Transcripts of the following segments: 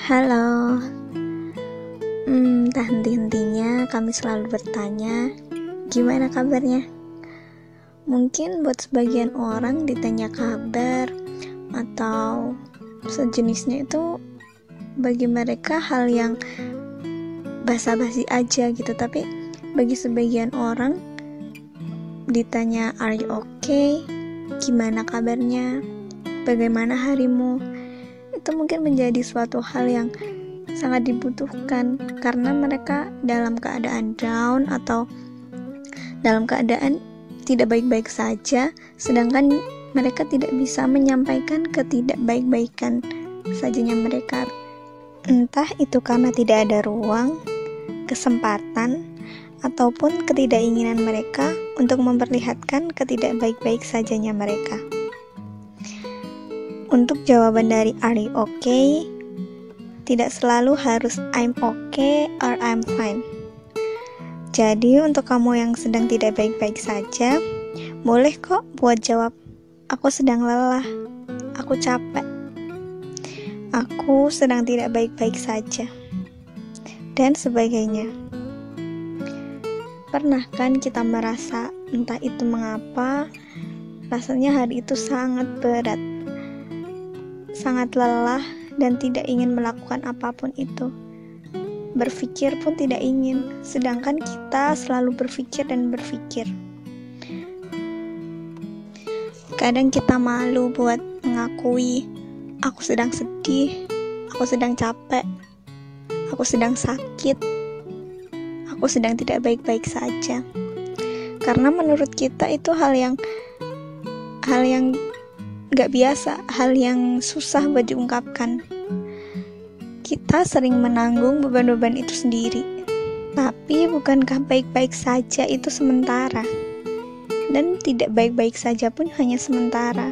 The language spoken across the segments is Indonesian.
Halo, hmm, tak henti-hentinya kami selalu bertanya, gimana kabarnya? Mungkin buat sebagian orang ditanya kabar atau sejenisnya itu bagi mereka hal yang basa-basi aja gitu, tapi bagi sebagian orang ditanya are you okay? Gimana kabarnya? Bagaimana harimu? Itu mungkin menjadi suatu hal yang sangat dibutuhkan karena mereka dalam keadaan down atau dalam keadaan tidak baik-baik saja sedangkan mereka tidak bisa menyampaikan ketidakbaik-baikan sajanya mereka entah itu karena tidak ada ruang kesempatan ataupun ketidakinginan mereka untuk memperlihatkan ketidakbaik-baik sajanya mereka. Untuk jawaban dari are you okay, tidak selalu harus I'm okay or I'm fine. Jadi untuk kamu yang sedang tidak baik-baik saja, boleh kok buat jawab aku sedang lelah, aku capek, aku sedang tidak baik-baik saja, dan sebagainya. Pernah kan kita merasa entah itu mengapa rasanya hari itu sangat berat sangat lelah dan tidak ingin melakukan apa pun itu. Berpikir pun tidak ingin, sedangkan kita selalu berpikir dan berpikir. Kadang kita malu buat mengakui, "Aku sedang sedih, aku sedang capek, aku sedang sakit, aku sedang tidak baik-baik saja." Karena menurut kita itu hal yang hal yang gak biasa, hal yang susah buat diungkapkan. Kita sering menanggung beban-beban itu sendiri, tapi bukankah baik-baik saja itu sementara? Dan tidak baik-baik saja pun hanya sementara.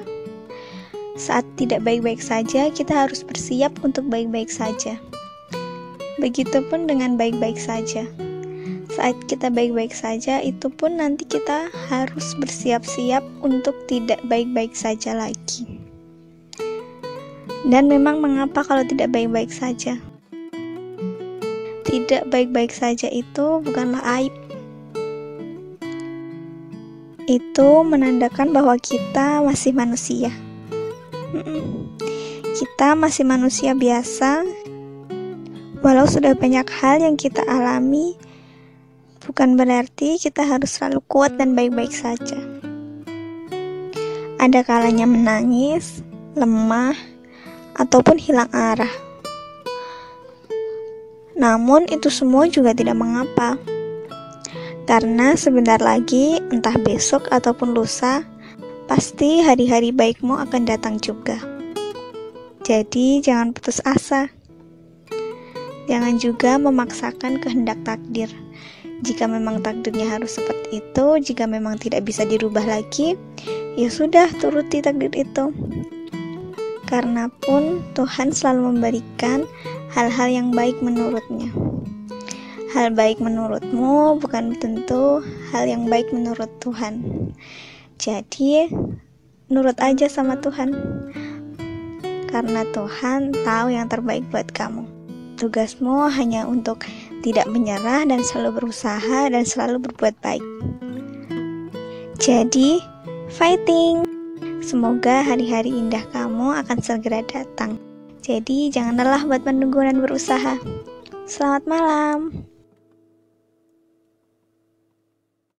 Saat tidak baik-baik saja, kita harus bersiap untuk baik-baik saja. Begitupun dengan baik-baik saja saat kita baik-baik saja, itu pun nanti kita harus bersiap-siap untuk tidak baik-baik saja lagi. Dan memang, mengapa kalau tidak baik-baik saja? Tidak baik-baik saja itu bukanlah aib, itu menandakan bahwa kita masih manusia. Kita masih manusia biasa, walau sudah banyak hal yang kita alami, bukan berarti kita harus selalu kuat dan baik-baik saja. Ada kalanya menangis, lemah, ataupun hilang arah. Namun, itu semua juga tidak mengapa, karena sebentar lagi, entah besok ataupun lusa, pasti hari-hari baikmu akan datang juga. Jadi, jangan putus asa. Jangan juga memaksakan kehendak takdir jika memang takdirnya harus seperti itu, jika memang tidak bisa dirubah lagi, ya sudah turuti takdir itu. Karena pun Tuhan selalu memberikan hal-hal yang baik menurutnya. Hal baik menurutmu bukan tentu hal yang baik menurut Tuhan. Jadi, nurut aja sama Tuhan. Karena Tuhan tahu yang terbaik buat kamu. Tugasmu hanya untuk tidak menyerah dan selalu berusaha dan selalu berbuat baik. Jadi, fighting! Semoga hari-hari indah kamu akan segera datang. Jadi, jangan lelah buat menunggu dan berusaha. Selamat malam.